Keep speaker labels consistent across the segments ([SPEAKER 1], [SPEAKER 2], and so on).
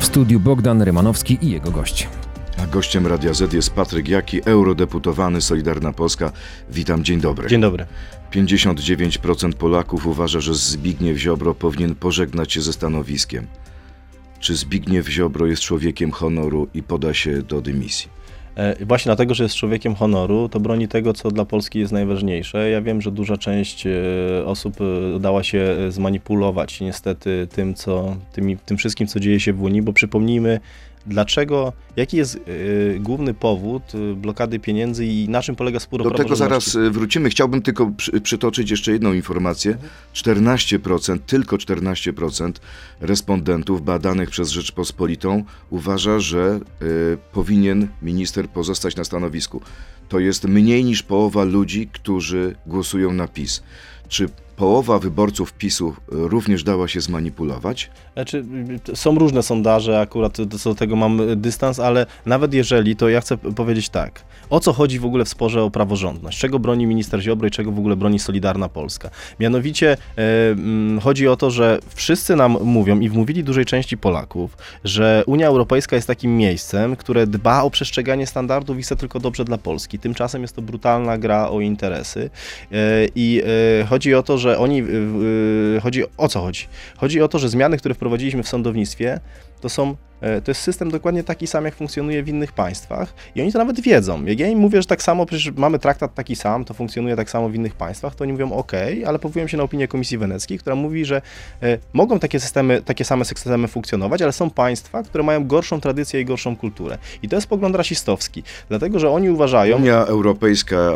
[SPEAKER 1] W studiu Bogdan Rymanowski i jego gość.
[SPEAKER 2] A gościem Radia Z jest Patryk Jaki, eurodeputowany Solidarna Polska. Witam, dzień dobry.
[SPEAKER 3] Dzień dobry.
[SPEAKER 2] 59% Polaków uważa, że Zbigniew Ziobro powinien pożegnać się ze stanowiskiem. Czy Zbigniew Ziobro jest człowiekiem honoru i poda się do dymisji?
[SPEAKER 3] E, Właśnie dlatego, że jest człowiekiem honoru, to broni tego, co dla Polski jest najważniejsze. Ja wiem, że duża część e, osób e, dała się zmanipulować niestety tym, co, tym wszystkim, co dzieje się w Unii, bo przypomnijmy, dlaczego, jaki jest e, główny powód e, blokady pieniędzy i na czym polega spór o
[SPEAKER 2] Do tego zaraz y, wrócimy. Chciałbym tylko przy, przytoczyć jeszcze jedną informację. 14%, tylko 14% respondentów badanych przez Rzeczpospolitą uważa, że y, powinien minister pozostać na stanowisku. To jest mniej niż połowa ludzi, którzy głosują na PiS. Czy połowa wyborców PiSu y, również dała się zmanipulować?
[SPEAKER 3] Znaczy, są różne sondaże, akurat do, tego mam y, dystans, ale nawet jeżeli, to ja chcę powiedzieć tak. O co chodzi w ogóle w sporze o praworządność? Czego broni minister Ziobro i czego w ogóle broni Solidarna Polska? Mianowicie e, chodzi o to, że wszyscy nam mówią i wmówili dużej części Polaków, że Unia Europejska jest takim miejscem, które dba o przestrzeganie standardów i chce tylko dobrze dla Polski. Tymczasem jest to brutalna gra o interesy e, i e, chodzi o to, że oni, e, e, chodzi o co chodzi? Chodzi o to, że zmiany, które wprowadziliśmy w sądownictwie, to są, to jest system dokładnie taki sam, jak funkcjonuje w innych państwach i oni to nawet wiedzą. Jak ja im mówię, że tak samo, przecież mamy traktat taki sam, to funkcjonuje tak samo w innych państwach, to oni mówią ok, ale powołują się na opinię Komisji Weneckiej, która mówi, że e, mogą takie systemy, takie same systemy funkcjonować, ale są państwa, które mają gorszą tradycję i gorszą kulturę. I to jest pogląd rasistowski, dlatego, że oni uważają,
[SPEAKER 2] Unia Europejska e,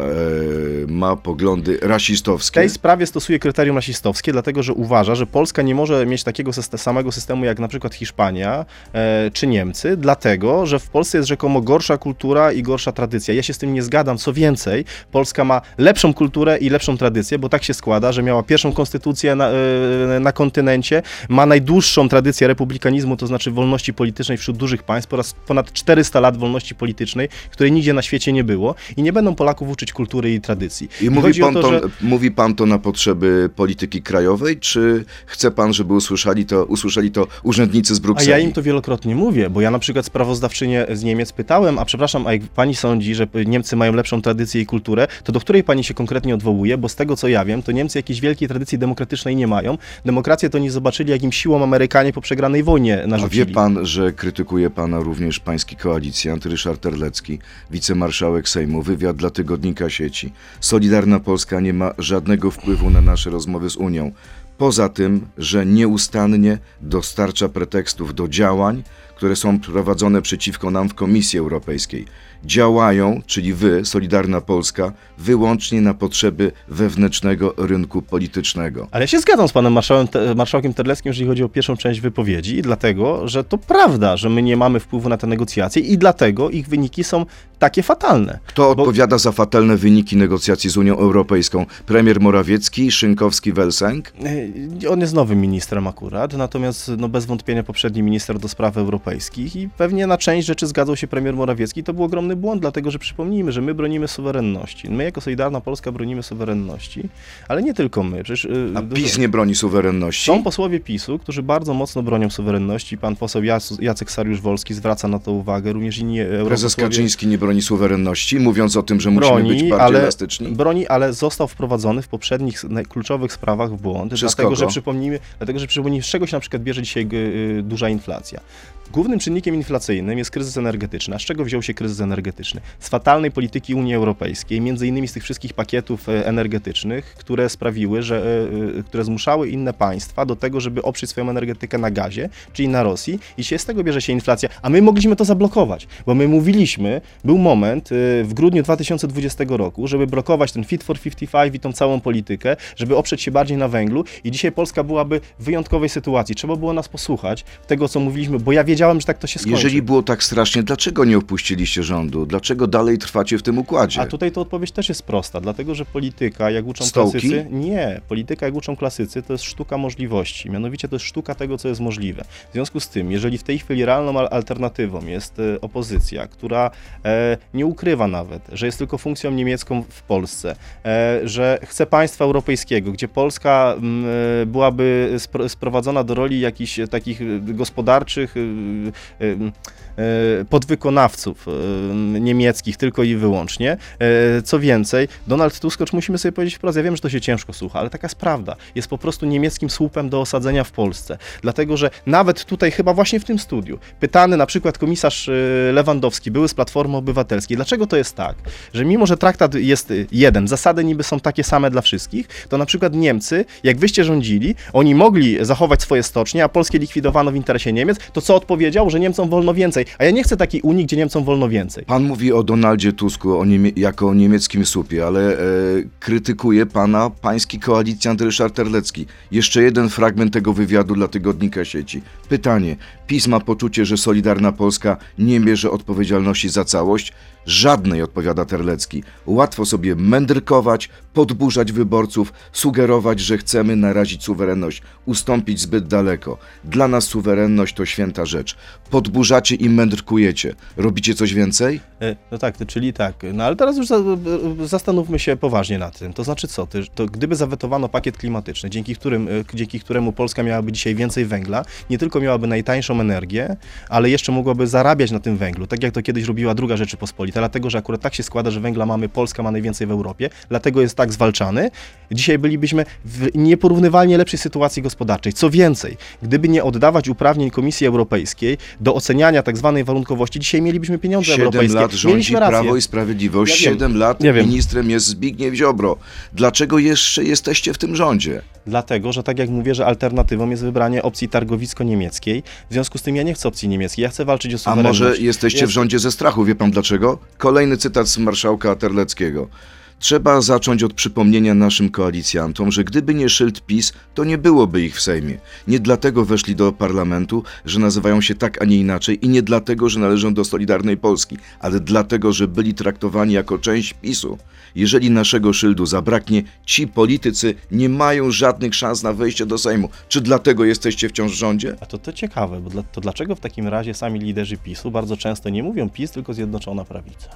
[SPEAKER 2] ma poglądy
[SPEAKER 3] w
[SPEAKER 2] rasistowskie.
[SPEAKER 3] tej sprawie stosuje kryterium rasistowskie, dlatego że uważa, że Polska nie może mieć takiego syste- samego systemu jak na przykład Hiszpania e, czy Niemcy, dlatego że w Polsce jest rzekomo gorsza kultura i gorsza tradycja. Ja się z tym nie zgadzam. Co więcej, Polska ma lepszą kulturę i lepszą tradycję, bo tak się składa, że miała pierwszą konstytucję na, e, na kontynencie, ma najdłuższą tradycję republikanizmu, to znaczy wolności politycznej wśród dużych państw, po raz ponad 400 lat wolności politycznej, której nigdzie na świecie nie było i nie będą Polaków uczyć kultury i tradycji.
[SPEAKER 2] I mówi
[SPEAKER 3] chodzi o
[SPEAKER 2] pan, to,
[SPEAKER 3] że-
[SPEAKER 2] mówi pan to na potrzeby polityki krajowej, czy chce pan, żeby usłyszeli to, usłyszeli to urzędnicy z
[SPEAKER 3] A
[SPEAKER 2] Brukseli?
[SPEAKER 3] ja im to wielokrotnie mówię, bo ja na przykład sprawozdawczynię z Niemiec pytałem, a przepraszam, a jak pani sądzi, że Niemcy mają lepszą tradycję i kulturę, to do której pani się konkretnie odwołuje? Bo z tego co ja wiem, to Niemcy jakiejś wielkiej tradycji demokratycznej nie mają. Demokrację to nie zobaczyli, jakim siłą Amerykanie po przegranej wojnie
[SPEAKER 2] A
[SPEAKER 3] narzucili.
[SPEAKER 2] wie pan, że krytykuje pana również pański koalicjant Ryszard Terlecki, wicemarszałek Sejmu, wywiad dla tygodnika sieci. Solidarna Polska nie ma żadnego wpływu na nasze rozmowy z Unią. Poza tym, że nieustannie dostarcza pretekstów do działań, które są prowadzone przeciwko nam w Komisji Europejskiej. Działają, czyli wy, Solidarna Polska, wyłącznie na potrzeby wewnętrznego rynku politycznego.
[SPEAKER 3] Ale ja się zgadzam z panem marszałem, te, marszałkiem Terleckim, jeżeli chodzi o pierwszą część wypowiedzi, dlatego, że to prawda, że my nie mamy wpływu na te negocjacje i dlatego ich wyniki są takie fatalne.
[SPEAKER 2] Kto
[SPEAKER 3] Bo-
[SPEAKER 2] odpowiada za fatalne wyniki negocjacji z Unią Europejską? Premier Morawiecki, Szynkowski-Welsenk?
[SPEAKER 3] E, On jest nowym ministrem akurat, natomiast no, bez wątpienia poprzedni minister do spraw europejskich i pewnie na część rzeczy zgadzał się premier Morawiecki. To był ogromny błąd, dlatego że przypomnijmy, że my bronimy suwerenności. My jako Solidarna Polska bronimy suwerenności, ale nie tylko my. Przecież, y,
[SPEAKER 2] A PiS nie broni suwerenności?
[SPEAKER 3] Są posłowie PiSu, którzy bardzo mocno bronią suwerenności. Pan poseł Jac- Jacek Sariusz-Wolski zwraca na to uwagę, również inni
[SPEAKER 2] Prezes
[SPEAKER 3] europosłowie
[SPEAKER 2] Kaczyński nie broni suwerenności, mówiąc o tym, że musimy
[SPEAKER 3] broni,
[SPEAKER 2] być bardziej
[SPEAKER 3] ale,
[SPEAKER 2] elastyczni?
[SPEAKER 3] broni, ale został wprowadzony w poprzednich kluczowych sprawach w błąd.
[SPEAKER 2] Przez
[SPEAKER 3] dlatego,
[SPEAKER 2] kogo?
[SPEAKER 3] że przypomnijmy, dlatego, że przypomnijmy, z czego się na przykład bierze dzisiaj y, duża inflacja. Głównym czynnikiem inflacyjnym jest kryzys energetyczny. A z czego wziął się kryzys energetyczny? Z fatalnej polityki Unii Europejskiej, między innymi z tych wszystkich pakietów e, energetycznych, które sprawiły, że, e, e, które zmuszały inne państwa do tego, żeby oprzeć swoją energetykę na gazie, czyli na Rosji i się z tego bierze się inflacja. A my mogliśmy to zablokować, bo my mówiliśmy, był moment w grudniu 2020 roku, żeby blokować ten Fit for 55 i tą całą politykę, żeby oprzeć się bardziej na węglu i dzisiaj Polska byłaby w wyjątkowej sytuacji. Trzeba było nas posłuchać tego, co mówiliśmy, bo ja wiedziałem, że tak to się skończy.
[SPEAKER 2] Jeżeli było tak strasznie, dlaczego nie opuściliście rządu? Dlaczego dalej trwacie w tym układzie?
[SPEAKER 3] A tutaj to odpowiedź też jest prosta, dlatego że polityka, jak uczą
[SPEAKER 2] Stołki?
[SPEAKER 3] klasycy, nie, polityka, jak uczą klasycy, to jest sztuka możliwości, mianowicie to jest sztuka tego, co jest możliwe. W związku z tym, jeżeli w tej chwili realną al- alternatywą jest e, opozycja, która e, nie ukrywa nawet, że jest tylko funkcją niemiecką w Polsce, e, że chce państwa europejskiego, gdzie Polska m, e, byłaby spro, sprowadzona do roli jakichś e, takich gospodarczych, y, y, podwykonawców y, niemieckich tylko i wyłącznie. E, Co więcej, Donald Tusk, musimy sobie powiedzieć wprost, ja wiem, że to się ciężko słucha, ale taka jest prawda. Jest po prostu niemieckim słupem do osadzenia w Polsce. Dlatego, że nawet tutaj, chyba właśnie w tym studiu, pytany na przykład komisarz Lewandowski, były z Platformy Obywatelskiej, dlaczego to jest tak, że mimo, że traktat jest jeden, zasady niby są takie same dla wszystkich, to na przykład Niemcy, jak wyście rządzili, oni mogli zachować swoje stocznie, a Polskie likwidowano w interesie Niemiec, to co odpowiedział, że Niemcom wolno więcej. A ja nie chcę takiej Unii, gdzie Niemcom wolno więcej.
[SPEAKER 2] Pan mówi o Donaldzie Tusku o niemie- jako niemieckim słupie, ale e, krytykuje pana pański koalicjant Ryszard Terlecki. Jeszcze jeden fragment tego wywiadu dla tygodnika sieci. Pytanie. PiS ma poczucie, że Solidarna Polska nie bierze odpowiedzialności za całość? Żadnej, odpowiada Terlecki. Łatwo sobie mędrkować, podburzać wyborców, sugerować, że chcemy narazić suwerenność, ustąpić zbyt daleko. Dla nas suwerenność to święta rzecz. Podburzacie i mędrkujecie. Robicie coś więcej?
[SPEAKER 3] E, No tak, czyli tak. No ale teraz już e, zastanówmy się poważnie nad tym. To znaczy co? To gdyby zawetowano pakiet klimatyczny, dzięki, którym, e, dzięki któremu Polska miałaby dzisiaj więcej węgla, nie tylko miałaby najtańszą energię, ale jeszcze mogłaby zarabiać na tym węglu, tak jak to kiedyś robiła druga Rzeczypospolita, dlatego że akurat tak się składa, że węgla mamy, Polska ma najwięcej w Europie, dlatego jest tak zwalczany. Dzisiaj bylibyśmy w nieporównywalnie lepszej sytuacji gospodarczej. Co więcej, gdyby nie oddawać uprawnień Komisji Europejskiej do oceniania tak zwanej warunkowości, dzisiaj mielibyśmy pieniądze
[SPEAKER 2] Siedem
[SPEAKER 3] europejskie.
[SPEAKER 2] lat rządzi. Prawo i Sprawiedliwość,
[SPEAKER 3] Ja
[SPEAKER 2] siedem lat
[SPEAKER 3] wiem.
[SPEAKER 2] ministrem jest Zbigniew Ziobro. Dlaczego jeszcze jesteście w tym rządzie?
[SPEAKER 3] Dlatego, że tak jak mówię, że alternatywą jest wybranie opcji targowicko-niemieckiej. W związku z tym ja nie chcę opcji niemieckiej, ja chcę walczyć o
[SPEAKER 2] A
[SPEAKER 3] suwerenność.
[SPEAKER 2] może jesteście w
[SPEAKER 3] Jest-
[SPEAKER 2] rządzie ze strachu? Wie pan dlaczego? Kolejny cytat z marszałka Terleckiego. Trzeba zacząć od przypomnienia naszym koalicjantom, że gdyby nie szyld PiS, to nie byłoby ich w Sejmie. Nie dlatego weszli do parlamentu, że nazywają się tak, a nie inaczej i nie dlatego, że należą do Solidarnej Polski, ale dlatego, że byli traktowani jako część PiSu. Jeżeli naszego szyldu zabraknie, ci politycy nie mają żadnych szans na wejście do Sejmu. Czy dlatego jesteście wciąż w rządzie?
[SPEAKER 3] A to, to ciekawe, bo dla, to dlaczego w takim razie sami liderzy PiSu bardzo często nie mówią PiS, tylko Zjednoczona Prawica?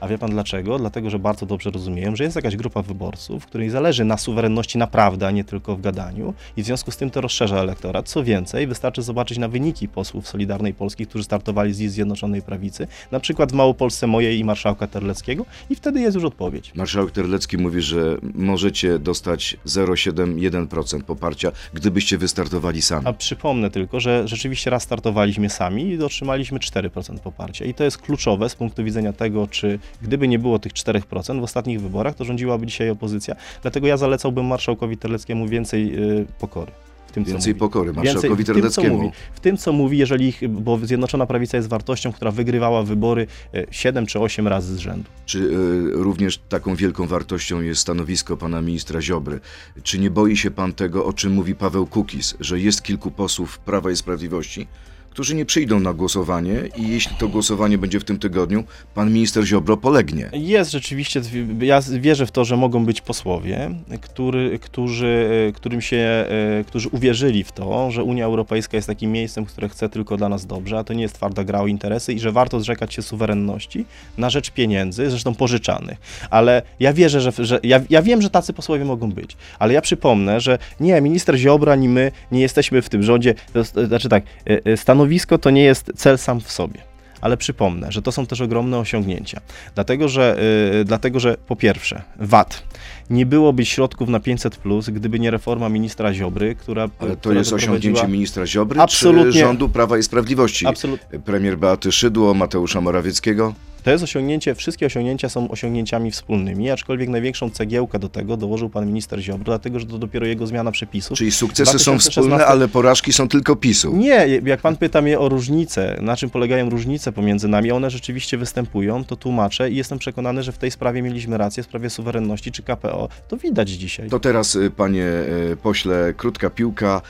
[SPEAKER 3] A wie pan dlaczego? Dlatego, że bardzo dobrze rozumieją, że jest jakaś grupa wyborców, której zależy na suwerenności naprawdę, a nie tylko w gadaniu i w związku z tym to rozszerza elektorat. Co więcej, wystarczy zobaczyć na wyniki posłów Solidarnej Polski, którzy startowali z Zjednoczonej Prawicy, na przykład w Małopolsce mojej i marszałka Terleckiego i wtedy jest już odpowiedź.
[SPEAKER 2] Marszałek Terlecki mówi, że możecie dostać 0,71% poparcia, gdybyście wystartowali sami.
[SPEAKER 3] A przypomnę tylko, że rzeczywiście raz startowaliśmy sami i otrzymaliśmy 4% poparcia. I to jest kluczowe z punktu widzenia tego, czy gdyby nie było tych 4% w ostatnich wyborach, to rządziłaby dzisiaj opozycja. Dlatego ja zalecałbym marszałkowi Terleckiemu więcej y, pokory. W tym, co
[SPEAKER 2] Więcej
[SPEAKER 3] mówi.
[SPEAKER 2] pokory marszałkowi
[SPEAKER 3] w tym, co
[SPEAKER 2] Terleckiemu.
[SPEAKER 3] mówi. W tym, co mówi, jeżeli ich, bo Zjednoczona Prawica jest wartością, która wygrywała wybory y, 7 czy 8 razy z rzędu.
[SPEAKER 2] Czy y, również taką wielką wartością jest stanowisko pana ministra Ziobry? Czy nie boi się pan tego, o czym mówi Paweł Kukis, że jest kilku posłów Prawa i Sprawiedliwości, którzy nie przyjdą na głosowanie i jeśli to głosowanie będzie w tym tygodniu, pan minister Ziobro polegnie?
[SPEAKER 3] Jest rzeczywiście, ja wierzę w to, że mogą być posłowie, który, którzy, e, którym się, e, którzy uwierzyli w to, że Unia Europejska jest takim miejscem, które chce tylko dla nas dobrze, a to nie jest twarda gra o interesy i że warto zrzekać się suwerenności na rzecz pieniędzy, zresztą pożyczanych. Ale ja wierzę, że, że ja, ja wiem, że tacy posłowie mogą być, ale ja przypomnę, że nie, minister Ziobro ani my nie jesteśmy w tym rządzie, to, to znaczy tak, e, e, stanowisko to nie jest cel sam w sobie ale przypomnę, że to są też ogromne osiągnięcia. Dlatego, że, yy, dlatego, że po pierwsze, VAT. Nie byłoby środków na 500, gdyby nie reforma ministra Ziobry, która.
[SPEAKER 2] Ale to
[SPEAKER 3] która
[SPEAKER 2] jest osiągnięcie ministra Ziobry
[SPEAKER 3] Absolutnie.
[SPEAKER 2] czy rządu Prawa i Sprawiedliwości?
[SPEAKER 3] Absolut,
[SPEAKER 2] Premier Beaty Szydło, Mateusza Morawieckiego?
[SPEAKER 3] To jest osiągnięcie, wszystkie osiągnięcia są osiągnięciami wspólnymi, aczkolwiek największą cegiełkę do tego dołożył pan minister Ziobro, dlatego, że to dopiero jego zmiana przepisów.
[SPEAKER 2] Czyli sukcesy są
[SPEAKER 3] 2016
[SPEAKER 2] wspólne, ale porażki są tylko PiSu.
[SPEAKER 3] Nie, jak pan pyta mnie o różnice, na czym polegają różnice pomiędzy nami, one rzeczywiście występują, to tłumaczę i jestem przekonany, że w tej sprawie mieliśmy rację, w sprawie suwerenności czy KPO, to widać dzisiaj.
[SPEAKER 2] To teraz, y, panie y, pośle, krótka piłka.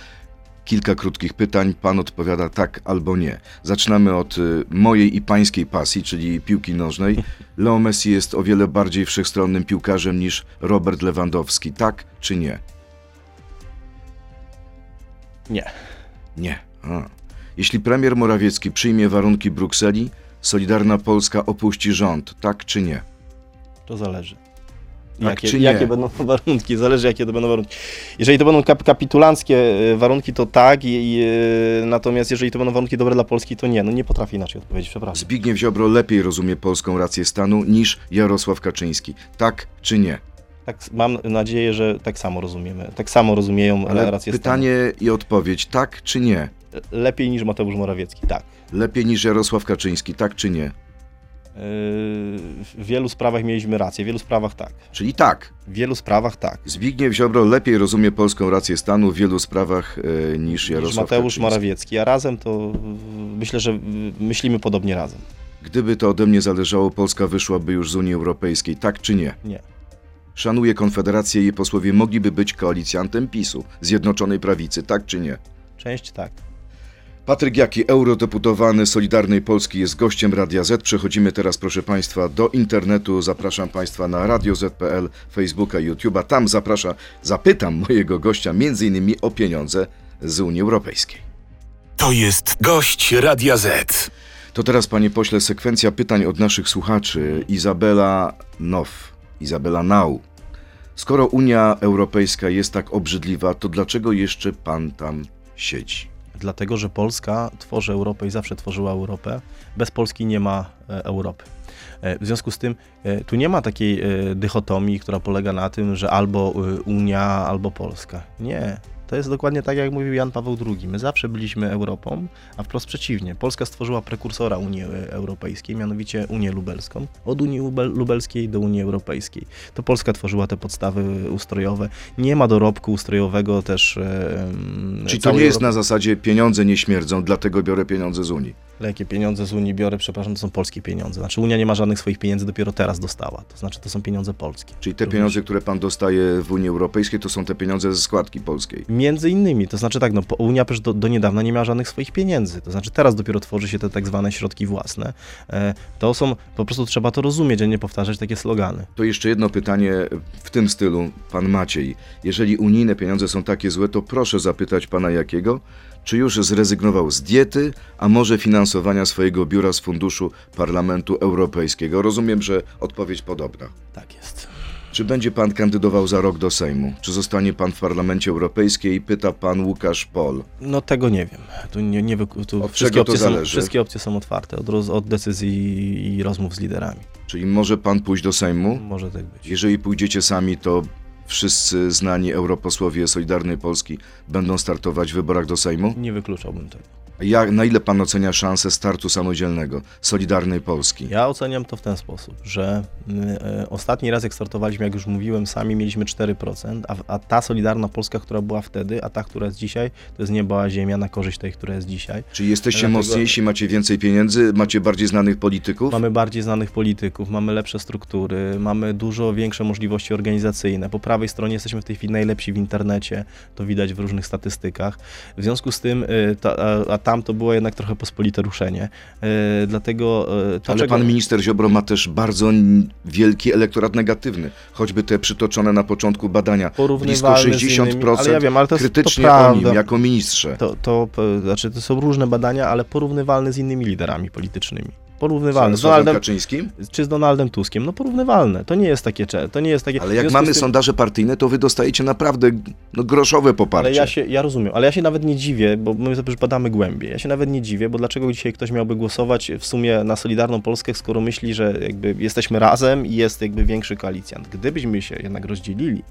[SPEAKER 2] Kilka krótkich pytań. Pan odpowiada tak albo nie. Zaczynamy od y, mojej i pańskiej pasji, czyli piłki nożnej. Leo Messi jest o wiele bardziej wszechstronnym piłkarzem niż Robert Lewandowski. Tak czy nie?
[SPEAKER 3] Nie.
[SPEAKER 2] Nie. A. Jeśli premier Morawiecki przyjmie warunki Brukseli, Solidarna Polska opuści rząd. Tak czy nie?
[SPEAKER 3] To zależy. Jakie, jakie będą warunki, zależy jakie to będą warunki. Jeżeli to będą kap kapitulanckie e, warunki, to tak, i, i, e, natomiast jeżeli to będą warunki dobre dla Polski, to nie, no nie potrafię inaczej odpowiedzieć, przepraszam.
[SPEAKER 2] Zbigniew Ziobro lepiej rozumie polską rację stanu niż Jarosław Kaczyński. Tak czy nie?
[SPEAKER 3] Tak, mam nadzieję, że tak samo rozumiemy, tak samo rozumieją
[SPEAKER 2] Ale
[SPEAKER 3] rację
[SPEAKER 2] pytanie i odpowiedź, tak czy nie?
[SPEAKER 3] stanu. Lepiej niż Mateusz Morawiecki, tak.
[SPEAKER 2] Lepiej niż Jarosław Kaczyński, tak czy nie?
[SPEAKER 3] W wielu sprawach mieliśmy rację, w wielu sprawach tak.
[SPEAKER 2] Czyli tak.
[SPEAKER 3] W wielu sprawach tak.
[SPEAKER 2] Zbigniew Ziobro lepiej rozumie polską rację stanu w wielu sprawach e, niż
[SPEAKER 3] Niż
[SPEAKER 2] Jarosław
[SPEAKER 3] Mateusz
[SPEAKER 2] Kaczyński.
[SPEAKER 3] Morawiecki, a razem to myślę, że myślimy podobnie razem.
[SPEAKER 2] Gdyby to ode mnie zależało, Polska wyszłaby już z Unii Europejskiej, tak czy nie?
[SPEAKER 3] Nie.
[SPEAKER 2] Szanuję Konfederację i jej posłowie mogliby być koalicjantem PiSu, Zjednoczonej Prawicy, tak czy nie?
[SPEAKER 3] Część tak.
[SPEAKER 2] Patryk Jaki, eurodeputowany Solidarnej Polski, jest gościem Radia Z. Przechodzimy teraz, proszę Państwa, do internetu. Zapraszam Państwa na radioz.pl, Facebooka, YouTube'a. Tam zapraszam, zapytam mojego gościa innymi o pieniądze z Unii Europejskiej.
[SPEAKER 4] To jest gość Radia Z.
[SPEAKER 2] To teraz, panie pośle, sekwencja pytań od naszych słuchaczy. Izabela Now. Izabela Nau. Skoro Unia Europejska jest tak obrzydliwa, to dlaczego jeszcze pan tam siedzi?
[SPEAKER 3] Dlatego, że Polska tworzy Europę i zawsze tworzyła Europę. Bez Polski nie ma e, Europy. E, W związku z tym e, tu nie ma takiej dychotomii, która polega na tym, że albo Unia, albo Polska. Nie. To jest dokładnie tak, jak mówił Jan Paweł II. My zawsze byliśmy Europą, a wprost przeciwnie. Polska stworzyła prekursora Unii Europejskiej, mianowicie Unię Lubelską. Od Unii Lubel- Lubelskiej do Unii Europejskiej. To Polska tworzyła te podstawy ustrojowe. Nie ma dorobku ustrojowego też. em,
[SPEAKER 2] Czyli to nie jest
[SPEAKER 3] Europy.
[SPEAKER 2] na zasadzie pieniądze nie śmierdzą, dlatego biorę pieniądze z Unii.
[SPEAKER 3] Ale jakie pieniądze z Unii biorę, przepraszam, to są polskie pieniądze. Znaczy Unia nie ma żadnych swoich pieniędzy, dopiero teraz dostała. To znaczy to są pieniądze polskie.
[SPEAKER 2] Czyli te
[SPEAKER 3] Również.
[SPEAKER 2] pieniądze, które pan dostaje w Unii Europejskiej, to są te pieniądze ze składki polskiej.
[SPEAKER 3] Między innymi, to znaczy tak, no Unia przecież do, do niedawna nie miała żadnych swoich pieniędzy. To znaczy teraz dopiero tworzy się te tak zwane środki własne. E, to są, po prostu trzeba to rozumieć, a nie powtarzać takie slogany.
[SPEAKER 2] To jeszcze jedno pytanie w tym stylu, pan Maciej. Jeżeli unijne pieniądze są takie złe, to proszę zapytać pana Jakiego, czy już zrezygnował z diety, a może finansowania swojego biura z funduszu Parlamentu Europejskiego? Rozumiem, że odpowiedź podobna.
[SPEAKER 3] Tak jest.
[SPEAKER 2] Czy będzie pan kandydował za rok do Sejmu? Czy zostanie pan w Parlamencie Europejskiej? Pyta pan Łukasz Pol.
[SPEAKER 3] No tego nie wiem. Tu nie, nie tu
[SPEAKER 2] Od
[SPEAKER 3] wszystkie, opcje są, wszystkie opcje są otwarte, od, roz- od decyzji i rozmów z liderami.
[SPEAKER 2] Czyli może pan pójść do Sejmu?
[SPEAKER 3] Może tak być.
[SPEAKER 2] Jeżeli pójdziecie sami, to wszyscy znani europosłowie Solidarnej Polski będą startować w wyborach do Sejmu?
[SPEAKER 3] Nie wykluczałbym tego.
[SPEAKER 2] Jak, na ile pan ocenia szansę startu samodzielnego Solidarnej Polski?
[SPEAKER 3] Ja oceniam to w ten sposób, że y, y, ostatni raz jak startowaliśmy, jak już mówiłem, sami mieliśmy 4%, a, a ta Solidarna Polska, która była wtedy, a ta, która jest dzisiaj, to jest nieba a ziemia na korzyść tej, która jest dzisiaj.
[SPEAKER 2] Czyli jesteście
[SPEAKER 3] Dlatego-
[SPEAKER 2] mocniejsi, macie więcej pieniędzy, macie bardziej znanych polityków?
[SPEAKER 3] Mamy bardziej znanych polityków, mamy lepsze struktury, mamy dużo większe możliwości organizacyjne. Po prawej stronie jesteśmy w tej chwili najlepsi w internecie, to widać w różnych statystykach. W związku z tym, y, ta, a, a tam to było jednak trochę pospolite ruszenie. Y, Dlatego to,
[SPEAKER 2] Ale
[SPEAKER 3] czego-
[SPEAKER 2] pan minister Ziobro ma też bardzo wielki elektorat negatywny. Choćby te przytoczone na początku badania. Blisko
[SPEAKER 3] Porównywalny z
[SPEAKER 2] 60%
[SPEAKER 3] innymi, ale ja wiem, ale to jest- to
[SPEAKER 2] krytycznie o nim, jako ministrze.
[SPEAKER 3] To, to, p- znaczy, to są różne badania, ale porównywalne z innymi liderami politycznymi. Porównywalne. Z
[SPEAKER 2] Donaldem Kaczyńskim?
[SPEAKER 3] czy z Donaldem Tuskiem? No porównywalne. To nie jest takie, to nie jest takie...
[SPEAKER 2] Ale jak mamy
[SPEAKER 3] tym-
[SPEAKER 2] sondaże partyjne, to wy dostajecie naprawdę no, groszowe poparcie.
[SPEAKER 3] Ale ja się, ja rozumiem, ale ja się nawet nie dziwię, bo my sobie badamy głębiej. Ja się nawet nie dziwię, bo dlaczego dzisiaj ktoś miałby głosować w sumie na Solidarną Polskę, skoro myśli, że jakby jesteśmy razem i jest jakby większy koalicjant. Gdybyśmy się jednak rozdzielili,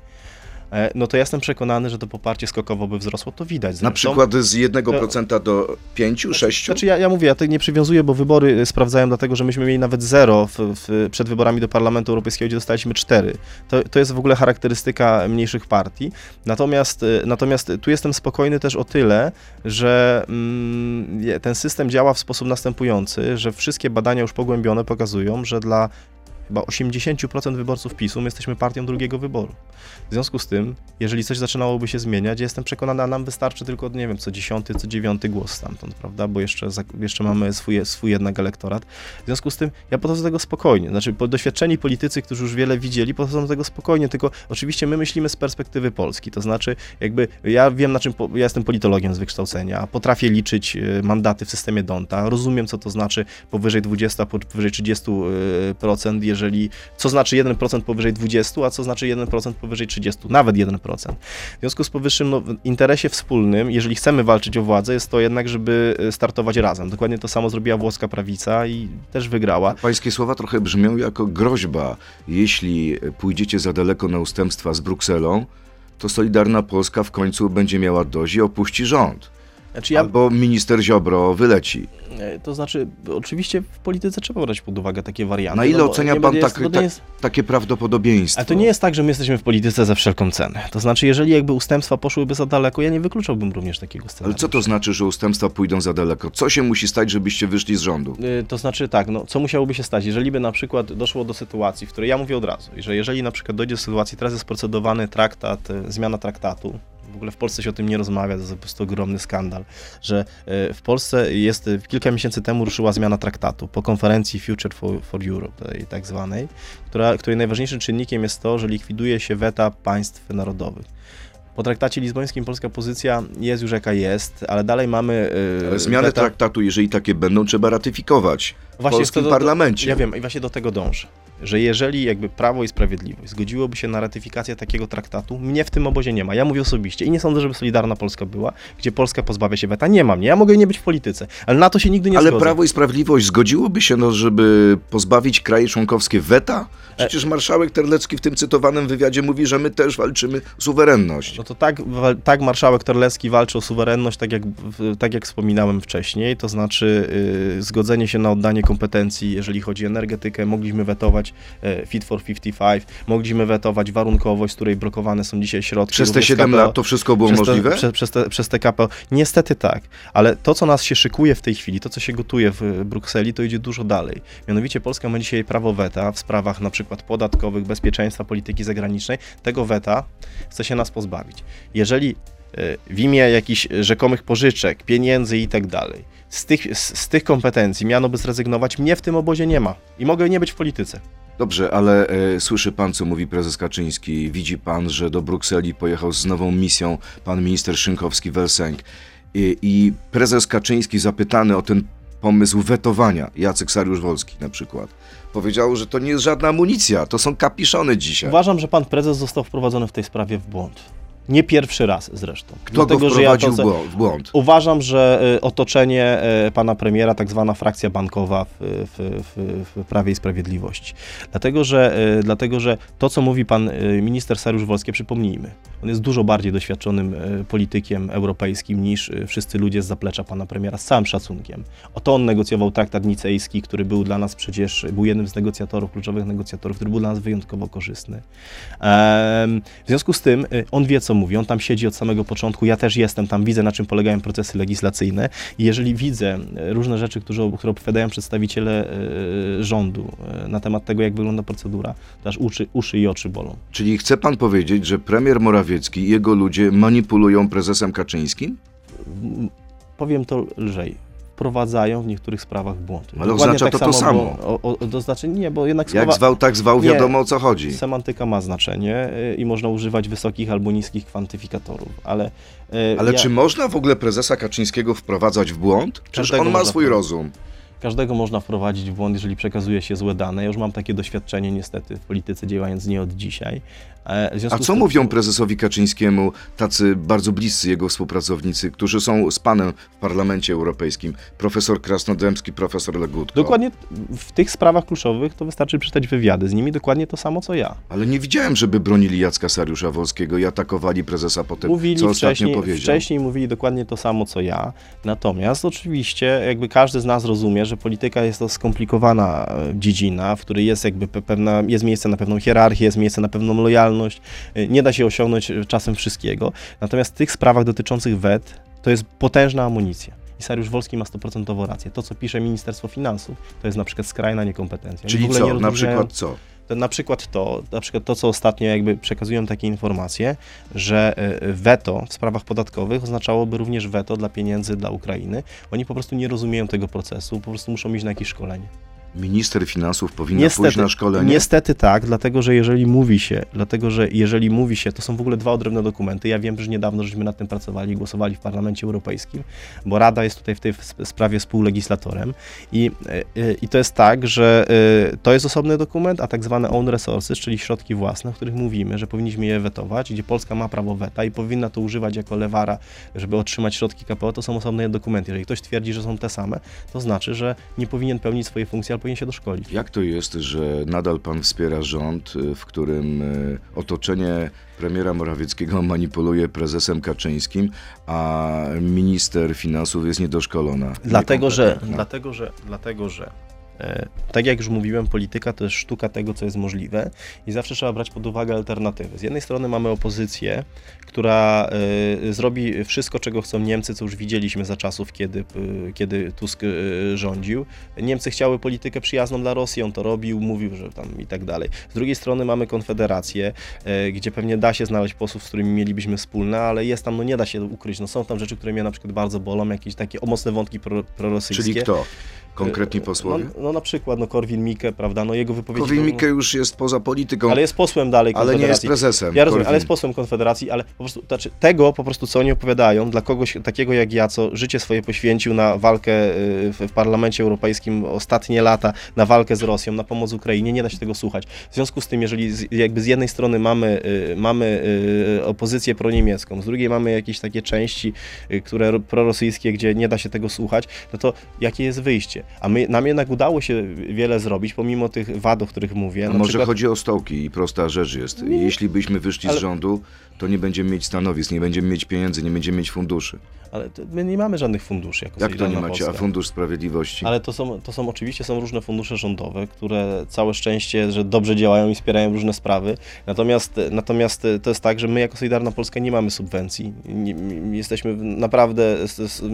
[SPEAKER 3] no to ja jestem przekonany, że to poparcie skokowo by wzrosło, to widać.
[SPEAKER 2] Na
[SPEAKER 3] zresztą.
[SPEAKER 2] przykład z 1% do 5, 6?
[SPEAKER 3] Znaczy ja, ja mówię, ja tego nie przywiązuję, bo wybory y, sprawdzają dlatego, że myśmy mieli nawet zero w, w, przed wyborami do Parlamentu Europejskiego, gdzie dostaliśmy cztery. To, to jest w ogóle charakterystyka mniejszych partii. Natomiast, y, natomiast tu jestem spokojny też o tyle, że mm, ten system działa w sposób następujący, że wszystkie badania już pogłębione pokazują, że dla chyba 80% wyborców PiSu my jesteśmy partią drugiego wyboru. W związku z tym, jeżeli coś zaczynałoby się zmieniać, jestem przekonany, a nam wystarczy tylko, nie wiem, co dziesiąty, co dziewiąty głos stamtąd, prawda, bo jeszcze, jeszcze mamy swój, swój jednak elektorat. W związku z tym ja podchodzę do tego spokojnie. Znaczy, doświadczeni politycy, którzy już wiele widzieli, podchodzą do tego spokojnie, tylko oczywiście my myślimy z perspektywy Polski, to znaczy jakby ja wiem na czym, po, ja jestem politologiem z wykształcenia, potrafię liczyć e, mandaty w systemie Donta, rozumiem co to znaczy powyżej 20, powyżej 30%, jeżeli jeżeli, co znaczy 1% powyżej 20, a co znaczy 1% powyżej 30, nawet 1%. W związku z powyższym, no, interesie wspólnym, jeżeli chcemy walczyć o władzę, jest to jednak, żeby e, startować razem. Dokładnie to samo zrobiła włoska prawica i też wygrała.
[SPEAKER 2] Pańskie słowa trochę brzmią jako groźba. Jeśli pójdziecie za daleko na ustępstwa z Brukselą, to Solidarna Polska w końcu będzie miała dość i opuści rząd.
[SPEAKER 3] Znaczy ja,
[SPEAKER 2] Albo minister Ziobro wyleci.
[SPEAKER 3] e, to znaczy, oczywiście w polityce trzeba brać pod uwagę takie warianty.
[SPEAKER 2] Na ile
[SPEAKER 3] no
[SPEAKER 2] ocenia pan
[SPEAKER 3] będzie-
[SPEAKER 2] tak-
[SPEAKER 3] jest-
[SPEAKER 2] Takie prawdopodobieństwo.
[SPEAKER 3] Ale to nie jest tak, że my jesteśmy w polityce za wszelką cenę. To znaczy, jeżeli jakby ustępstwa poszłyby za daleko, ja nie wykluczałbym również takiego
[SPEAKER 2] Ale
[SPEAKER 3] scenariusza.
[SPEAKER 2] co to znaczy, że ustępstwa pójdą za daleko? Co się musi stać, żebyście wyszli z rządu?
[SPEAKER 3] Y, To znaczy tak, no, co musiałoby się stać, jeżeli by na przykład doszło do sytuacji, w której ja mówię od razu, że jeżeli na przykład dojdzie do sytuacji, teraz jest procedowany traktat, y, zmiana traktatu, w ogóle w Polsce się o tym nie rozmawia, to jest po prostu ogromny skandal, że y, w Polsce jest, y, kilka miesięcy temu ruszyła zmiana traktatu po konferencji Future for, for Europe, tej tak zwanej, która, której najważniejszym czynnikiem jest to, że likwiduje się weta państw narodowych. Po traktacie lizbońskim polska pozycja jest już jaka jest, ale dalej mamy... y,
[SPEAKER 2] Ale zmiany
[SPEAKER 3] weta-
[SPEAKER 2] traktatu, jeżeli takie będą, trzeba ratyfikować w polskim parlamencie.
[SPEAKER 3] Ja wiem i właśnie do tego dążę, że jeżeli jakby Prawo i Sprawiedliwość zgodziłoby się na ratyfikację takiego traktatu, mnie w tym obozie nie ma. Ja mówię osobiście i nie sądzę, żeby Solidarna Polska była, gdzie Polska pozbawia się weta. Nie ma mnie, ja mogę nie być w polityce, ale na to się nigdy nie
[SPEAKER 2] Ale
[SPEAKER 3] zgodzę.
[SPEAKER 2] Prawo i Sprawiedliwość zgodziłoby się, no, żeby pozbawić kraje członkowskie weta? Przecież marszałek Terlecki w tym cytowanym wywiadzie mówi, że my też walczymy o suwerenność.
[SPEAKER 3] No to tak, tak marszałek Terlecki walczy o suwerenność, tak jak, tak jak wspominałem wcześniej, to znaczy y, zgodzenie się na oddanie kompetencji, jeżeli chodzi o energetykę, mogliśmy wetować y, Fit for 55, mogliśmy wetować warunkowość, z której blokowane są dzisiaj środki.
[SPEAKER 2] Przez te
[SPEAKER 3] również
[SPEAKER 2] 7
[SPEAKER 3] KPO.
[SPEAKER 2] lat to wszystko było
[SPEAKER 3] przez
[SPEAKER 2] możliwe?
[SPEAKER 3] Te, przez, przez, te, przez te KPO. Niestety tak, ale to, co nas się szykuje w tej chwili, to, co się gotuje w e, Brukseli, to idzie dużo dalej. Mianowicie Polska ma dzisiaj prawo weta w sprawach na przykład podatkowych, bezpieczeństwa, polityki zagranicznej. Tego weta chce się nas pozbawić. Jeżeli e, w imię jakichś rzekomych pożyczek, pieniędzy i tak dalej, z tych, z, z tych kompetencji miano by zrezygnować, mnie w tym obozie nie ma i mogę nie być w polityce.
[SPEAKER 2] Dobrze, ale e, słyszy pan, co mówi prezes Kaczyński. Widzi pan, że do Brukseli pojechał z nową misją pan minister Szynkowski-Welsenk. I, I prezes Kaczyński zapytany o ten pomysł wetowania, Jacek Sariusz-Wolski na przykład, powiedział, że to nie jest żadna amunicja, to są kapiszony dzisiaj.
[SPEAKER 3] Uważam, że pan prezes został wprowadzony w tej sprawie w błąd. Nie pierwszy raz zresztą.
[SPEAKER 2] Kto go
[SPEAKER 3] Dlatego, że ja
[SPEAKER 2] wprowadził
[SPEAKER 3] to-
[SPEAKER 2] w błąd-?
[SPEAKER 3] Uważam, że y, otoczenie y, pana premiera, tak zwana frakcja bankowa w, w, w, w Prawie i Sprawiedliwości. Dlatego że, y, dlatego, że to, co mówi pan minister Sariusz Wolski, przypomnijmy, on jest dużo bardziej doświadczonym politykiem europejskim niż wszyscy ludzie z zaplecza pana premiera, z całym szacunkiem. Oto on negocjował traktat nicejski, który był dla nas przecież, był jednym z negocjatorów, kluczowych negocjatorów, który był dla nas wyjątkowo korzystny. W związku z tym on wie, co mówi, on tam siedzi od samego początku, ja też jestem tam, widzę, na czym polegają procesy legislacyjne i jeżeli widzę y, różne rzeczy, które, które opowiadają przedstawiciele y, rządu y, na temat tego, jak wygląda procedura, to aż uszy, uszy i oczy bolą.
[SPEAKER 2] Czyli chce pan powiedzieć, że premier Morawiecki i jego ludzie manipulują prezesem Kaczyńskim?
[SPEAKER 3] Powiem to lżej. Wprowadzają w niektórych sprawach w błąd.
[SPEAKER 2] Ale
[SPEAKER 3] Dokładnie
[SPEAKER 2] oznacza to to samo.
[SPEAKER 3] było- O, o, to znaczy nie, bo jednak
[SPEAKER 2] Jak
[SPEAKER 3] słowa,
[SPEAKER 2] zwał, tak zwał,
[SPEAKER 3] Nie.
[SPEAKER 2] wiadomo o co chodzi.
[SPEAKER 3] semantyka ma znaczenie y, i można używać wysokich albo niskich kwantyfikatorów, ale y,
[SPEAKER 2] Ale
[SPEAKER 3] ja,
[SPEAKER 2] czy można w ogóle prezesa Kaczyńskiego wprowadzać w błąd?
[SPEAKER 3] Każdego
[SPEAKER 2] on ma swój rozum.
[SPEAKER 3] Każdego można wprowadzić w błąd, jeżeli przekazuje się złe dane. Ja już mam takie doświadczenie niestety w polityce, działając nie od dzisiaj. E,
[SPEAKER 2] A co
[SPEAKER 3] tym-
[SPEAKER 2] mówią prezesowi Kaczyńskiemu tacy bardzo bliscy jego współpracownicy, którzy są z panem w Parlamencie Europejskim? Profesor Krasnodębski, profesor Legutko.
[SPEAKER 3] Dokładnie w tych sprawach kluczowych to wystarczy przeczytać wywiady z nimi dokładnie to samo co ja.
[SPEAKER 2] Ale nie widziałem, żeby bronili Jacka Sariusza Wolskiego i atakowali prezesa po tym,
[SPEAKER 3] Mówili
[SPEAKER 2] co ostatnio
[SPEAKER 3] wcześniej,
[SPEAKER 2] powiedział.
[SPEAKER 3] wcześniej mówili dokładnie to samo co ja. Natomiast oczywiście jakby każdy z nas rozumie, że polityka jest to skomplikowana e, dziedzina, w której jest jakby pe- pewna, jest miejsce na pewną hierarchię, jest miejsce na pewną lojalność. E, Nie da się osiągnąć e, czasem wszystkiego. Natomiast w tych sprawach dotyczących wet to jest potężna amunicja. I Sariusz Wolski ma 100% rację. To, co pisze Ministerstwo Finansów, to jest na przykład skrajna niekompetencja.
[SPEAKER 2] Czyli co? Na przykład co?
[SPEAKER 3] To na przykład to, na przykład to, co ostatnio jakby przekazują takie informacje, że e, weto w sprawach podatkowych oznaczałoby również weto dla pieniędzy dla Ukrainy. Oni po prostu nie rozumieją tego procesu, po prostu muszą iść na jakieś szkolenie.
[SPEAKER 2] Minister finansów powinna pójść na szkolenie?
[SPEAKER 3] Niestety tak, dlatego że jeżeli mówi się, dlatego że jeżeli mówi się, to są w ogóle dwa odrębne dokumenty. Ja wiem, że niedawno żeśmy nad tym pracowali i głosowali w Parlamencie Europejskim, bo Rada jest tutaj w tej sprawie współlegislatorem i, e, i to jest tak, że e, to jest osobny dokument, a tak zwane own resources, czyli środki własne, o których mówimy, że powinniśmy je wetować, gdzie Polska ma prawo weta i powinna to używać jako lewara, żeby otrzymać środki KPO, to są osobne dokumenty. Jeżeli ktoś twierdzi, że są te same, to znaczy, że nie powinien pełnić swojej funkcji, powinien się doszkolić.
[SPEAKER 2] Jak to jest, że nadal pan wspiera rząd, y, w którym y, otoczenie premiera Morawieckiego manipuluje prezesem Kaczyńskim, a minister finansów jest niedoszkolona?
[SPEAKER 3] Dlatego, że, dlatego, że, dlatego, że tak jak już mówiłem, polityka to jest sztuka tego, co jest możliwe i zawsze trzeba brać pod uwagę alternatywy. Z jednej strony mamy opozycję, która y, zrobi wszystko, czego chcą Niemcy, co już widzieliśmy za czasów, kiedy, y, kiedy Tusk rządził. Niemcy chciały politykę przyjazną dla Rosji, on to robił, mówił, że tam i tak dalej. Z drugiej strony mamy Konfederację, gdzie pewnie da się znaleźć posłów, z którymi mielibyśmy wspólne, ale jest tam, no nie da się ukryć, no są tam rzeczy, które mnie na przykład bardzo bolą, jakieś takie mocne wątki pro, prorosyjskie.
[SPEAKER 2] Czyli kto? Konkretni posłowie?
[SPEAKER 3] No, no na przykład no Korwin Mikke, prawda, no jego wypowiedzi...
[SPEAKER 2] Korwin Mikke już jest poza polityką.
[SPEAKER 3] Ale jest posłem dalej
[SPEAKER 2] Ale nie jest prezesem.
[SPEAKER 3] Ja rozumiem, Korwin. ale jest posłem Konfederacji, ale po prostu, znaczy tego po prostu, co oni opowiadają, dla kogoś takiego jak ja, co życie swoje poświęcił na walkę y, w, w Parlamencie Europejskim ostatnie lata, na walkę z Rosją, na pomoc Ukrainie, nie da się tego słuchać. W związku z tym, jeżeli z, jakby z jednej strony mamy, y, mamy y, opozycję proniemiecką, z drugiej mamy jakieś takie części, które prorosyjskie, gdzie nie da się tego słuchać, no to jakie jest wyjście? A my, nam jednak udało się wiele zrobić, pomimo tych wad, o których mówię.
[SPEAKER 2] Może przykład... chodzi o stołki i prosta rzecz jest. Nie. Jeśli byśmy wyszli Ale... z rządu, to nie będziemy mieć stanowisk, nie będziemy mieć pieniędzy, nie będziemy mieć funduszy.
[SPEAKER 3] Ale my nie mamy żadnych funduszy. Jako
[SPEAKER 2] Jak to nie macie? Polska. A Fundusz Sprawiedliwości?
[SPEAKER 3] Ale to są, to są oczywiście są różne fundusze rządowe, które całe szczęście, że dobrze działają i wspierają różne sprawy. Natomiast, natomiast to jest tak, że my jako Solidarna Polska nie mamy subwencji. Nie, jesteśmy naprawdę,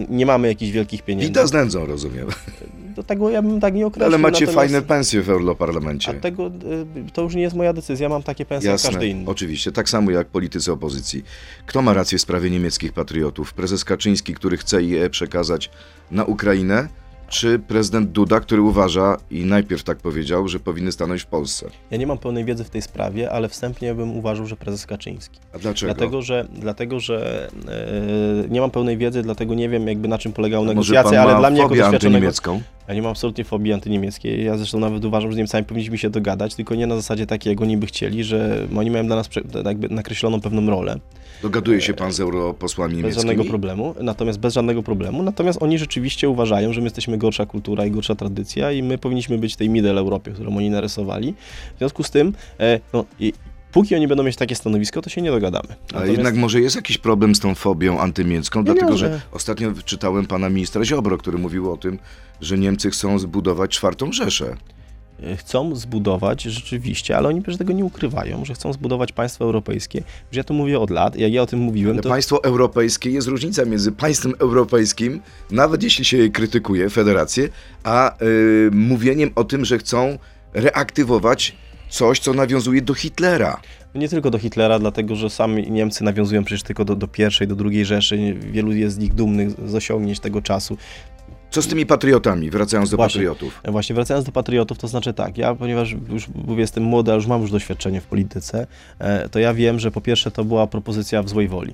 [SPEAKER 3] nie mamy jakichś wielkich pieniędzy.
[SPEAKER 2] Bida z nędzą, rozumiem.
[SPEAKER 3] Do tego ja bym tak nie określił.
[SPEAKER 2] Ale macie natomiast... fajne pensje w Europarlamencie.
[SPEAKER 3] A tego, y, to już nie jest moja decyzja, mam takie pensje Jasne, jak każdy inny.
[SPEAKER 2] oczywiście, tak samo jak politycy opozycji. Kto ma rację w sprawie niemieckich patriotów? Prezes Kaczyński, który chce je przekazać na Ukrainę, czy prezydent Duda, który uważa i najpierw tak powiedział, że powinny stanąć w Polsce?
[SPEAKER 3] Ja nie mam pełnej wiedzy w tej sprawie, ale wstępnie bym uważał, że prezes Kaczyński.
[SPEAKER 2] A dlaczego?
[SPEAKER 3] Dlatego, że, dlatego, że e, nie mam pełnej wiedzy, dlatego nie wiem, jakby na czym polegały negocjacje, ale dla mnie jako doświadczonego... Ja nie mam absolutnie fobii antyniemieckiej. Ja zresztą nawet uważam, że z Niemcami powinniśmy się dogadać, tylko nie na zasadzie takiej, jak oni by chcieli, że oni mają dla nas jakby nakreśloną pewną rolę.
[SPEAKER 2] Dogaduje się pan z europosłami niemieckimi?
[SPEAKER 3] Bez żadnego problemu, natomiast bez żadnego problemu. Natomiast oni rzeczywiście uważają, że my jesteśmy gorsza kultura i gorsza tradycja i my powinniśmy być tej middle Europie, którą oni narysowali. W związku z tym, e, no, i, póki oni będą mieć takie stanowisko, to się nie dogadamy.
[SPEAKER 2] Natomiast... Ale jednak może jest jakiś problem z tą fobią antymiecką, dlatego że ostatnio czytałem pana ministra Ziobro, który mówił o tym, że Niemcy chcą zbudować czwartą Rzeszę.
[SPEAKER 3] E, chcą zbudować rzeczywiście, ale oni przecież tego nie ukrywają, że chcą zbudować państwo europejskie. Że ja to mówię od lat, jak ja o tym mówiłem. To...
[SPEAKER 2] państwo europejskie jest różnica między państwem europejskim, nawet jeśli się krytykuje federację, a yy, mówieniem o tym, że chcą reaktywować coś, co nawiązuje do Hitlera.
[SPEAKER 3] Nie tylko do Hitlera, dlatego że sami Niemcy nawiązują przecież tylko do, do pierwszej, do drugiej Rzeszy. Wielu jest z nich dumnych z osiągnięć tego czasu.
[SPEAKER 2] Co z tymi patriotami, wracając do właśnie, patriotów?
[SPEAKER 3] Właśnie, wracając do patriotów, to znaczy tak, ja ponieważ już jestem młody, a już mam już doświadczenie w polityce, e, to ja wiem, że po pierwsze to była propozycja w złej woli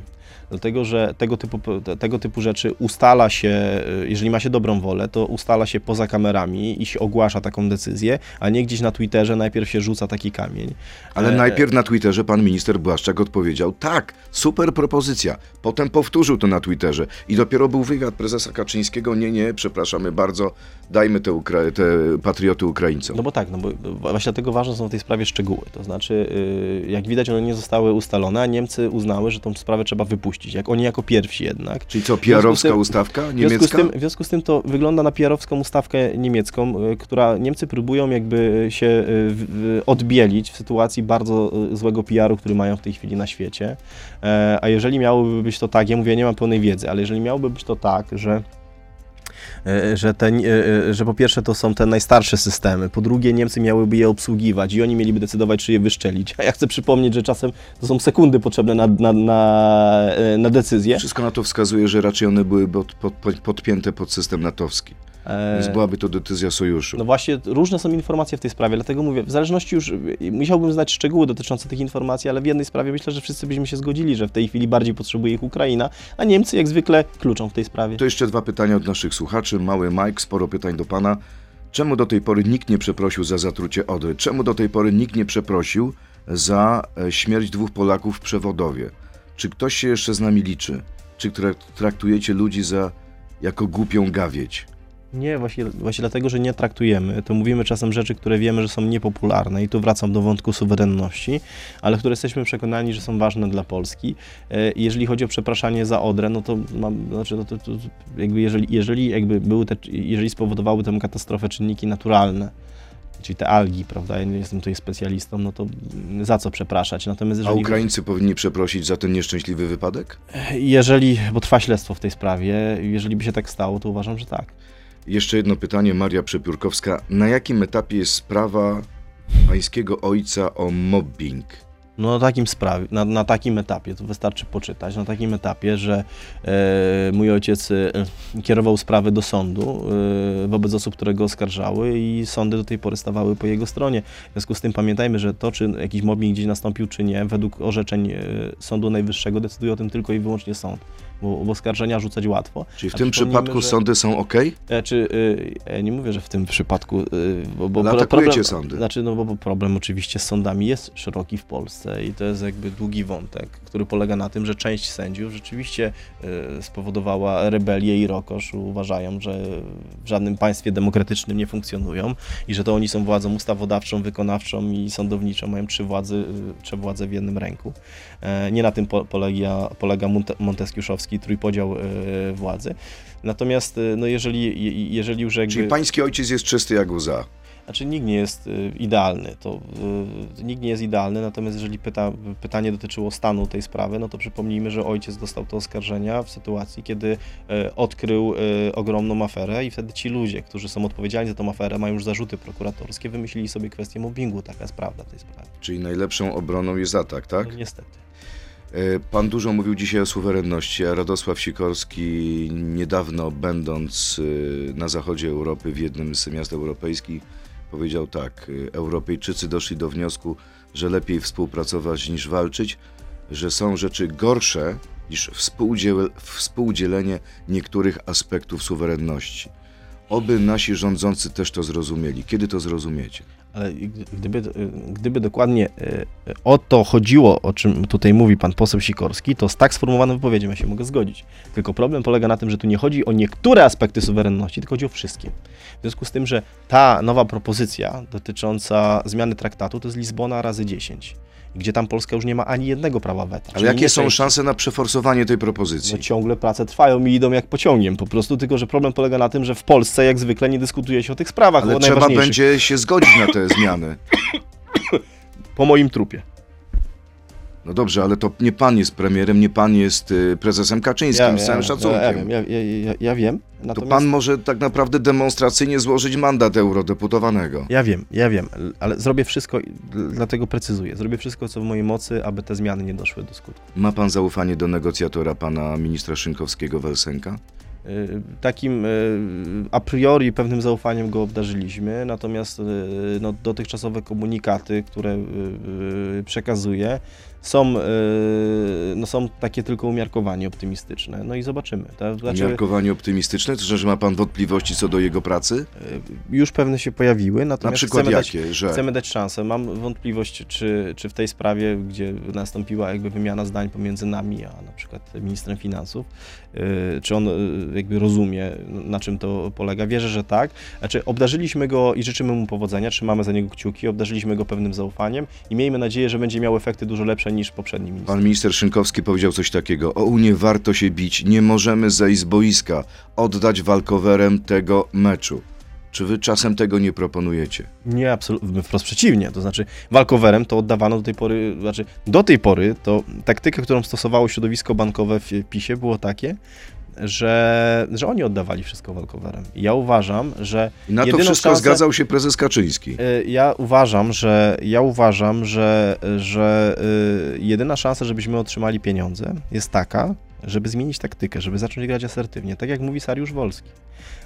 [SPEAKER 3] dlatego że tego typu, tego typu rzeczy ustala się, y, jeżeli ma się dobrą wolę, to ustala się poza kamerami i się ogłasza taką decyzję, a nie gdzieś na Twitterze najpierw się rzuca taki kamień.
[SPEAKER 2] Ale e... najpierw na Twitterze pan minister Błaszczak odpowiedział, tak, super propozycja. Potem powtórzył to na Twitterze i dopiero był wywiad prezesa Kaczyńskiego, nie, nie, przepraszamy bardzo, dajmy te, Ukra te patrioty Ukraińcom.
[SPEAKER 3] No bo tak, no bo właśnie dlatego ważne są w tej sprawie szczegóły. To znaczy, y, jak widać, one nie zostały ustalone, a Niemcy uznały, że tą sprawę trzeba wypuścić jak oni jako pierwsi jednak.
[SPEAKER 2] Czyli co, PR-owska ustawka niemiecka? W
[SPEAKER 3] związku, z tym, w związku z tym to wygląda na PR-owską ustawkę niemiecką, y, która Niemcy próbują jakby się y, odbielić w sytuacji bardzo y, złego PR-u, który mają w tej chwili na świecie. E, a jeżeli miałoby być to tak, ja mówię, nie mam pełnej wiedzy, ale jeżeli miałoby być to tak, że że, te, e, e, że po pierwsze to są te najstarsze systemy, po drugie Niemcy miałyby je obsługiwać i oni mieliby decydować, czy je wyszczelić. A ja chcę przypomnieć, że czasem to są sekundy potrzebne na, na, na, na decyzję.
[SPEAKER 2] Wszystko na to wskazuje, że raczej one były pod, pod, podpięte pod system natowski.
[SPEAKER 3] E,
[SPEAKER 2] Więc byłaby to decyzja sojuszu.
[SPEAKER 3] No właśnie, różne są informacje w tej sprawie, dlatego mówię, w zależności już, musiałbym znać szczegóły dotyczące tych informacji, ale w jednej sprawie myślę, że wszyscy byśmy się zgodzili, że w tej chwili bardziej potrzebuje ich Ukraina, a Niemcy jak zwykle kluczą w tej sprawie.
[SPEAKER 2] To jeszcze dwa pytania od naszych słuchaczy. Mały Mike, sporo pytań do pana. Czemu do tej pory nikt nie przeprosił za zatrucie Odry? Czemu do tej pory nikt nie przeprosił za e, śmierć dwóch Polaków w Przewodowie? Czy ktoś się jeszcze z nami liczy? Czy tra- traktujecie ludzi za jako głupią gawieć?
[SPEAKER 3] Nie, właśnie, właśnie dlatego, że nie traktujemy, to mówimy czasem rzeczy, które wiemy, że są niepopularne i tu wracam do wątku suwerenności, ale które jesteśmy przekonani, że są ważne dla Polski. E, Jeżeli chodzi o przepraszanie za Odrę, no to mam, znaczy, no to, to, jakby jeżeli, jeżeli jakby były te, jeżeli spowodowały tę katastrofę czynniki naturalne, czyli te algi, prawda, ja nie jestem tutaj specjalistą, no to za co przepraszać? Natomiast
[SPEAKER 2] A
[SPEAKER 3] jeżeli,
[SPEAKER 2] Ukraińcy powinni przeprosić za ten nieszczęśliwy wypadek?
[SPEAKER 3] jeżeli, bo trwa śledztwo w tej sprawie, jeżeli by się tak stało, to uważam, że tak.
[SPEAKER 2] Jeszcze jedno pytanie, Maria Przepiórkowska. Na jakim etapie jest sprawa pańskiego ojca o mobbing?
[SPEAKER 3] No na takim sprawie, na, na takim etapie, to wystarczy poczytać, na takim etapie, że e, mój ojciec e, kierował sprawy do sądu e, wobec osób, które go oskarżały i sądy do tej pory stawały po jego stronie. W związku z tym pamiętajmy, że to, czy jakiś mobbing gdzieś nastąpił, czy nie, według orzeczeń e, Sądu Najwyższego decyduje o tym tylko i wyłącznie sąd, bo, bo oskarżenia rzucać łatwo.
[SPEAKER 2] Czyli w
[SPEAKER 3] A
[SPEAKER 2] tym przypadku
[SPEAKER 3] że-
[SPEAKER 2] sądy są ok?
[SPEAKER 3] E, Czy, y, ja nie mówię, że w tym przypadku, y, bo, bo
[SPEAKER 2] Ale
[SPEAKER 3] pro-
[SPEAKER 2] atakujecie sądy.
[SPEAKER 3] Znaczy, no bo, problem oczywiście z sądami jest szeroki w Polsce i to jest jakby długi wątek, który polega na tym, że część sędziów rzeczywiście y, spowodowała rebelię i rokosz, uważają, że w żadnym państwie demokratycznym nie funkcjonują i że to oni są władzą ustawodawczą, wykonawczą i sądowniczą, mają trzy władze, trzy władze w jednym ręku. E, Nie na tym po, polega, polega Monte- monteskiuszowski trójpodział y, władzy. Natomiast, y, no jeżeli, je- jeżeli już jakby...
[SPEAKER 2] Czyli pański ojciec jest czysty jak łza.
[SPEAKER 3] Znaczy nikt nie jest y, idealny, to y, nikt nie jest idealny, natomiast jeżeli pyta, pytanie dotyczyło stanu tej sprawy, no to przypomnijmy, że ojciec dostał te oskarżenia w sytuacji, kiedy y, odkrył y, ogromną aferę i wtedy ci ludzie, którzy są odpowiedzialni za tą aferę, mają już zarzuty prokuratorskie, wymyślili sobie kwestię mobbingu, taka jest prawda tej sprawy.
[SPEAKER 2] Czyli najlepszą obroną jest atak, tak?
[SPEAKER 3] No, niestety.
[SPEAKER 2] E, Pan dużo mówił dzisiaj o suwerenności, a Radosław Sikorski niedawno będąc e, na zachodzie Europy w jednym z miast europejskich powiedział tak, e, Europejczycy doszli do wniosku, że lepiej współpracować niż walczyć, że są rzeczy gorsze niż współdziel- współdzielenie niektórych aspektów suwerenności. Oby nasi rządzący też to zrozumieli. Kiedy to zrozumiecie?
[SPEAKER 3] Ale gdy- gdyby, gdyby dokładnie e, o to chodziło, o czym tutaj mówi pan poseł Sikorski, to z tak sformułowaną wypowiedzią ja się mogę zgodzić. Tylko problem polega na tym, że tu nie chodzi o niektóre aspekty suwerenności, tylko chodzi o wszystkie. W związku z tym, że ta nowa propozycja dotycząca zmiany traktatu to jest Lizbona razy 10, gdzie tam Polska już nie ma ani jednego prawa weta.
[SPEAKER 2] Ale jakie są
[SPEAKER 3] części.
[SPEAKER 2] szanse na przeforsowanie tej propozycji?
[SPEAKER 3] No ciągle prace trwają i idą jak pociągiem po prostu, tylko że problem polega na tym, że w Polsce jak zwykle nie dyskutuje się o tych sprawach,
[SPEAKER 2] Ale trzeba będzie się zgodzić na te zmiany.
[SPEAKER 3] Po moim trupie.
[SPEAKER 2] No dobrze, ale to nie pan jest premierem, nie pan jest y, prezesem Kaczyńskim, z całym szacunkiem.
[SPEAKER 3] Ja, wiem, ja, ja, ja, ja wiem.
[SPEAKER 2] to
[SPEAKER 3] Natomiast
[SPEAKER 2] pan może tak naprawdę demonstracyjnie złożyć mandat eurodeputowanego.
[SPEAKER 3] Ja wiem, ja wiem, ale zrobię wszystko, i dl- dlatego precyzuję, zrobię wszystko, co w mojej mocy, aby te zmiany nie doszły do skutku.
[SPEAKER 2] Ma pan zaufanie do negocjatora pana ministra Szynkowskiego Welsenka?
[SPEAKER 3] Y, Takim y, a priori pewnym zaufaniem go obdarzyliśmy, natomiast y, no, dotychczasowe komunikaty, które y, y, przekazuje, są, y, no, są takie tylko umiarkowanie optymistyczne. No i zobaczymy. To znaczy,
[SPEAKER 2] Umiarkowanie optymistyczne, to że ma pan wątpliwości co do jego pracy?
[SPEAKER 3] y, już pewne się pojawiły,
[SPEAKER 2] Na
[SPEAKER 3] natomiast
[SPEAKER 2] przykład
[SPEAKER 3] chcemy dać,
[SPEAKER 2] jakie? Że
[SPEAKER 3] Chcemy dać szansę. Mam wątpliwość, czy, czy w tej sprawie, gdzie nastąpiła jakby wymiana zdań pomiędzy nami, a na przykład ministrem finansów, yy, czy on jakby rozumie, na czym to polega. Wierzę, że tak. Znaczy, obdarzyliśmy go i życzymy mu powodzenia, trzymamy za niego kciuki, obdarzyliśmy go pewnym zaufaniem i miejmy nadzieję, że będzie miał efekty dużo lepsze niż poprzedni minister.
[SPEAKER 2] pan minister Szynkowski powiedział coś takiego. O Unię warto się bić, nie możemy zejść z boiska, oddać walkowerem tego meczu. Czy wy czasem tego nie proponujecie?
[SPEAKER 3] Nie, absolutnie, wprost przeciwnie. To znaczy, walkowerem to oddawano do tej pory, znaczy, do tej pory to taktyka, którą stosowało środowisko bankowe w PiSie było takie, że, że oni oddawali wszystko walkowerem. Ja uważam, że
[SPEAKER 2] I na to wszystko
[SPEAKER 3] szansę-
[SPEAKER 2] zgadzał się prezes Kaczyński.
[SPEAKER 3] y, ja uważam, że ja uważam, że, że y, jedyna szansa, żebyśmy otrzymali pieniądze jest taka, żeby zmienić taktykę, żeby zacząć grać asertywnie, tak jak mówi Sariusz Wolski.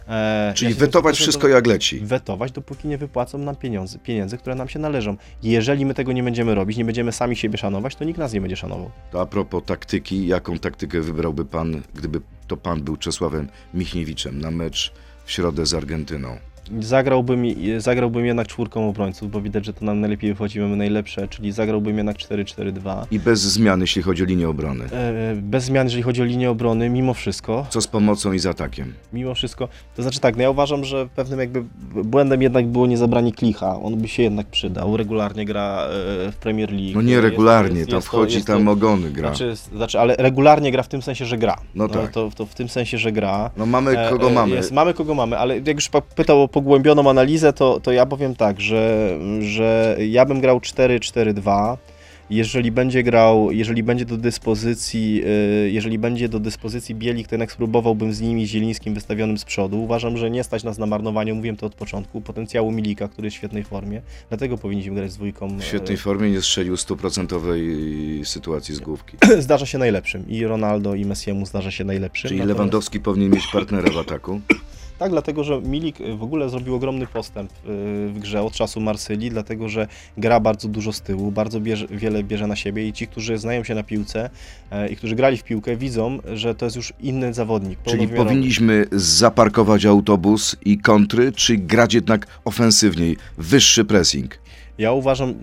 [SPEAKER 3] E,
[SPEAKER 2] Czyli
[SPEAKER 3] ja
[SPEAKER 2] wetować wszystko jak leci.
[SPEAKER 3] wetować, dopóki nie wypłacą nam pieniądze, pieniędzy, które nam się należą. Jeżeli my tego nie będziemy robić, nie będziemy sami siebie szanować, to nikt nas nie będzie szanował.
[SPEAKER 2] To a propos taktyki, jaką taktykę wybrałby pan, gdyby to pan był Czesławem Michniewiczem na mecz w środę z Argentyną?
[SPEAKER 3] Zagrałbym, zagrałbym jednak czwórką obrońców, bo widać, że to nam najlepiej wychodzi, mamy najlepsze, czyli zagrałbym jednak 4-4-2.
[SPEAKER 2] I bez zmian, jeśli chodzi o linię obrony.
[SPEAKER 3] E, Bez zmian, jeżeli chodzi o linię obrony, mimo wszystko,
[SPEAKER 2] Co z pomocą i z atakiem?
[SPEAKER 3] mimo wszystko, to znaczy tak, no ja uważam, że pewnym jakby błędem jednak było nie zabranie Klicha, on by się jednak przydał, regularnie gra e, w Premier League.
[SPEAKER 2] No nie regularnie,
[SPEAKER 3] jest- to-
[SPEAKER 2] wchodzi,
[SPEAKER 3] jest
[SPEAKER 2] tam ogony gra.
[SPEAKER 3] Znaczy, znaczy, ale regularnie gra w tym sensie, że gra.
[SPEAKER 2] No tak.
[SPEAKER 3] To, to w tym sensie, że gra.
[SPEAKER 2] No mamy
[SPEAKER 3] E,
[SPEAKER 2] kogo
[SPEAKER 3] e,
[SPEAKER 2] mamy.
[SPEAKER 3] Mamy kogo mamy, ale jak już pytał o pogłębioną analizę, to, to ja powiem tak, że, że ja bym grał 4-4-2. Jeżeli będzie grał, jeżeli będzie do dyspozycji, y, jeżeli będzie do dyspozycji Bielik, to jednak spróbowałbym z nimi Zielińskim wystawionym z przodu. Uważam, że nie stać nas na marnowanie, mówiłem to od początku, potencjału Milika, który jest w świetnej formie, dlatego powinniśmy grać z dwójką.
[SPEAKER 2] W świetnej formie nie strzelił stuprocentowej sytuacji z główki.
[SPEAKER 3] Zdarza się najlepszym i Ronaldo i Messiemu zdarza się najlepszym.
[SPEAKER 2] Czyli
[SPEAKER 3] Natomiast-
[SPEAKER 2] Lewandowski powinien mieć partnera w ataku.
[SPEAKER 3] Tak, dlatego że Milik y, w ogóle zrobił ogromny postęp y, w grze od czasu Marsylii, dlatego że gra bardzo dużo z tyłu, bardzo bierze, wiele bierze na siebie i ci, którzy znają się na piłce e, i którzy grali w piłkę, widzą, że to jest już inny zawodnik.
[SPEAKER 2] Czyli powinniśmy zaparkować autobus i kontry, czy grać jednak ofensywniej, wyższy pressing?
[SPEAKER 3] Ja uważam,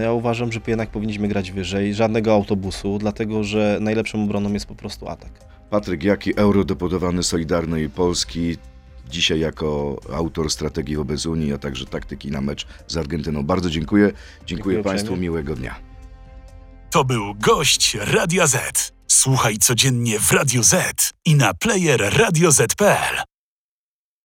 [SPEAKER 3] ja uważam, że jednak powinniśmy grać wyżej, żadnego autobusu, dlatego że najlepszą obroną jest po prostu atak.
[SPEAKER 2] Patryk Jaki, eurodeputowany Solidarnej Polski, dzisiaj jako autor strategii wobec Unii, a także taktyki na mecz z Argentyną. Bardzo dziękuję. Dziękuję,
[SPEAKER 3] Dziękuję
[SPEAKER 2] Państwu, miłego dnia.
[SPEAKER 4] To był gość Radia Z. Słuchaj codziennie w Radio Z i na player radioz.pl.